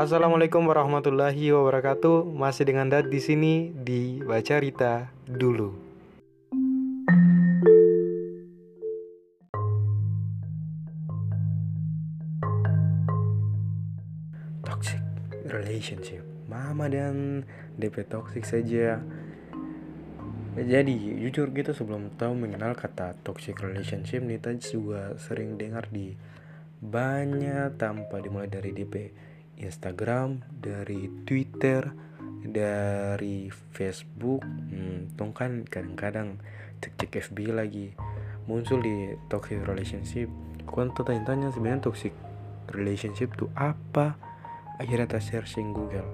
Assalamualaikum warahmatullahi wabarakatuh. Masih dengan Dad di sini di Baca Rita dulu. Toxic relationship. Mama dan DP toxic saja. Jadi jujur gitu sebelum tahu mengenal kata toxic relationship nih tadi juga sering dengar di banyak tanpa dimulai dari DP Instagram, dari Twitter, dari Facebook. Hmm, tong kan kadang-kadang cek-cek FB lagi muncul di toxic relationship. Kau tanya-tanya sebenarnya toxic relationship itu apa? Akhirnya tak searching Google.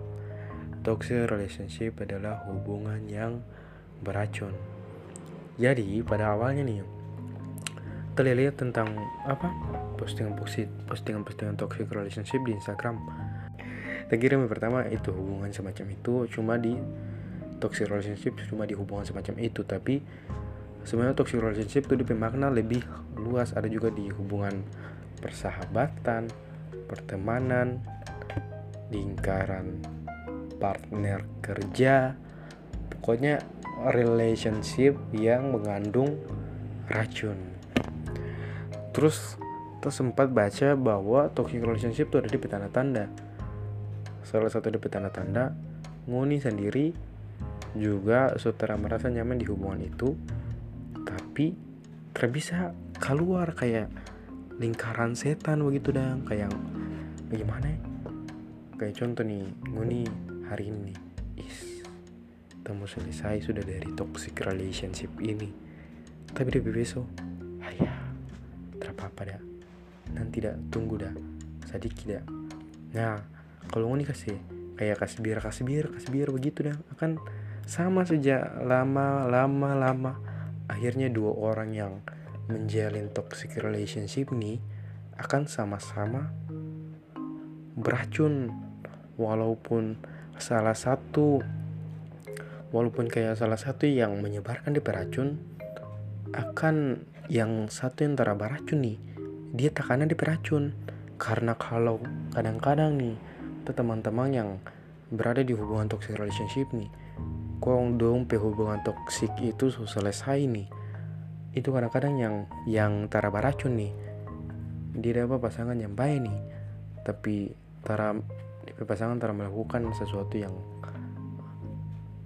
Toxic relationship adalah hubungan yang beracun. Jadi pada awalnya nih terlihat tentang apa postingan postingan postingan toxic relationship di Instagram tak kira yang pertama itu hubungan semacam itu cuma di toxic relationship cuma di hubungan semacam itu. Tapi sebenarnya toxic relationship itu makna lebih luas. Ada juga di hubungan persahabatan pertemanan lingkaran partner kerja. Pokoknya relationship yang mengandung racun. Terus terus sempat baca bahwa toxic relationship itu ada di tanda-tanda salah satu dari tanda-tanda Nguni sendiri juga saudara merasa nyaman di hubungan itu tapi tidak bisa keluar kayak lingkaran setan begitu dong kayak bagaimana ya? kayak contoh nih Nguni hari ini is temu selesai sudah dari toxic relationship ini. Tapi dia besok ayah apa-apa dah nanti dah tunggu dah sedikit dah nah kalau mau nih kasih kayak kasih biar kasih biar kasih biar begitu dah. Akan sama saja lama lama lama. Akhirnya dua orang yang menjalin toxic relationship nih akan sama-sama beracun. Walaupun salah satu walaupun kayak salah satu yang menyebarkan di beracun akan yang satu yang antara beracun nih dia tekanan di beracun. Karena kalau kadang-kadang nih teman-teman yang berada di hubungan toxic relationship nih. Kong dong hubungan toxic itu selesai nih. Itu kadang-kadang yang yang tara beracun nih. Dia dapat pasangan yang baik nih. Tapi tara pasangan tara melakukan sesuatu yang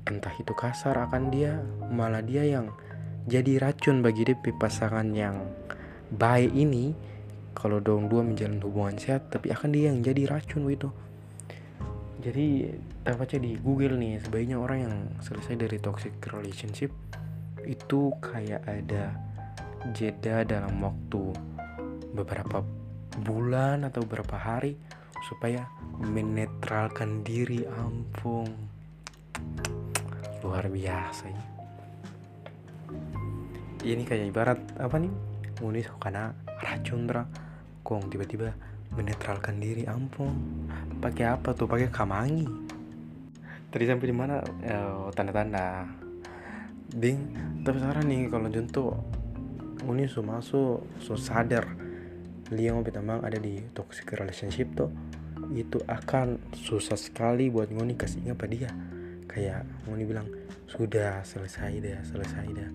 entah itu kasar akan dia malah dia yang jadi racun bagi dia pasangan yang baik ini. Kalau dong dua menjalin hubungan sehat tapi akan dia yang jadi racun gitu jadi baca di Google nih sebaiknya orang yang selesai dari toxic relationship itu kayak ada jeda dalam waktu beberapa bulan atau beberapa hari supaya menetralkan diri. Ampun. Luar biasa ya ini kayak ibarat apa nih? Munis karena racun kong tiba-tiba menetralkan diri. Ampun pakai apa tuh? Pakai kamangi. Tadi sampai di mana? Eh, tanda-tanda. Ding tapi sekarang nih kalau contoh Uni su masuk su sadar liang mang ada di toxic relationship tuh itu akan susah sekali buat Ngoni kasih ingat pada dia. Kayak Ngoni bilang sudah selesai deh selesai deh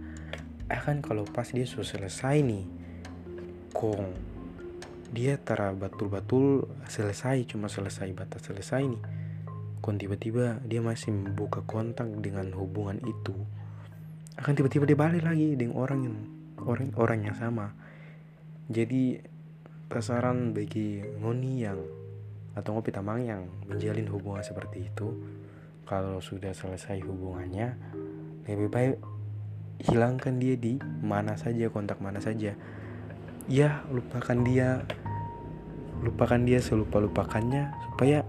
akan kalau pas dia sudah selesai nih kong dia tara batul-batul selesai cuma selesai batas selesai nih. Kon tiba-tiba dia masih membuka kontak dengan hubungan itu akan tiba-tiba dia balik lagi dengan orang yang orang orang yang sama. Jadi saran bagi ngoni yang atau ngopi tamang yang menjalin hubungan seperti itu kalau sudah selesai hubungannya lebih baik hilangkan dia di mana saja kontak mana saja ya lupakan dia. Lupakan dia selupa lupakannya supaya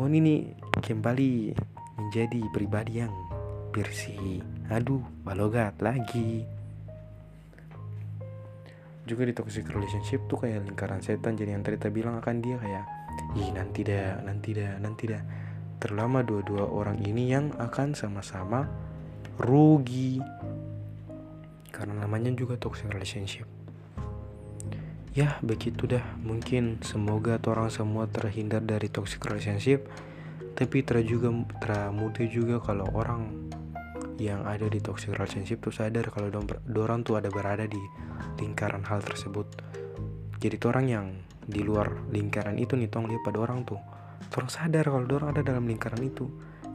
Ngoni ini kembali menjadi pribadi yang bersih. Aduh balogat lagi. Juga di toxic relationship tuh kayak lingkaran setan jadi yang tadi bilang akan dia kayak ih nanti dah nanti dah nanti dah. Terlama dua-dua orang ini yang akan sama-sama rugi. Karena namanya juga toxic relationship ya begitu dah. Mungkin semoga orang semua terhindar dari toxic relationship tapi ter juga mudah juga kalau orang yang ada di toxic relationship tuh sadar kalau dorang tuh ada berada di lingkaran hal tersebut. Jadi tuh orang yang di luar lingkaran itu nih tong lihat pada orang tuh. Orang sadar kalau dorang ada dalam lingkaran itu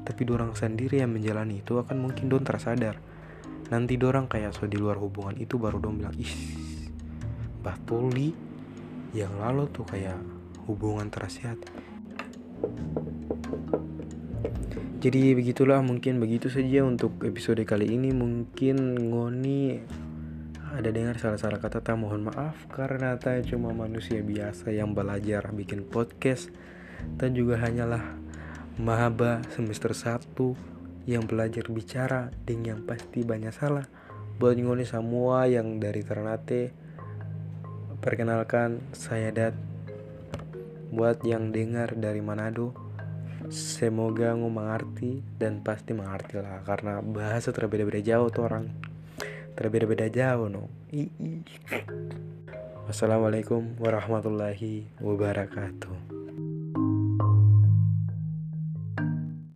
tapi dorang sendiri yang menjalani itu akan mungkin don tersadar. Nanti dorang kayak so di luar hubungan itu baru dong bilang ih Batuli yang lalu tuh kayak hubungan terasihat. Jadi begitulah mungkin begitu saja untuk episode kali ini. Mungkin Ngoni ada dengar salah-salah kata tak mohon maaf karena tak cuma manusia biasa yang belajar bikin podcast. Dan juga hanyalah mahaba semester 1 yang belajar bicara dengan yang pasti banyak salah. Buat Ngoni semua yang dari Ternate Perkenalkan, saya Dat. Buat yang dengar dari Manado, semoga ngu mengerti dan pasti mengerti lah karena bahasa terbeda-beda jauh tuh orang. Terbeda-beda jauh no. Wassalamualaikum warahmatullahi wabarakatuh.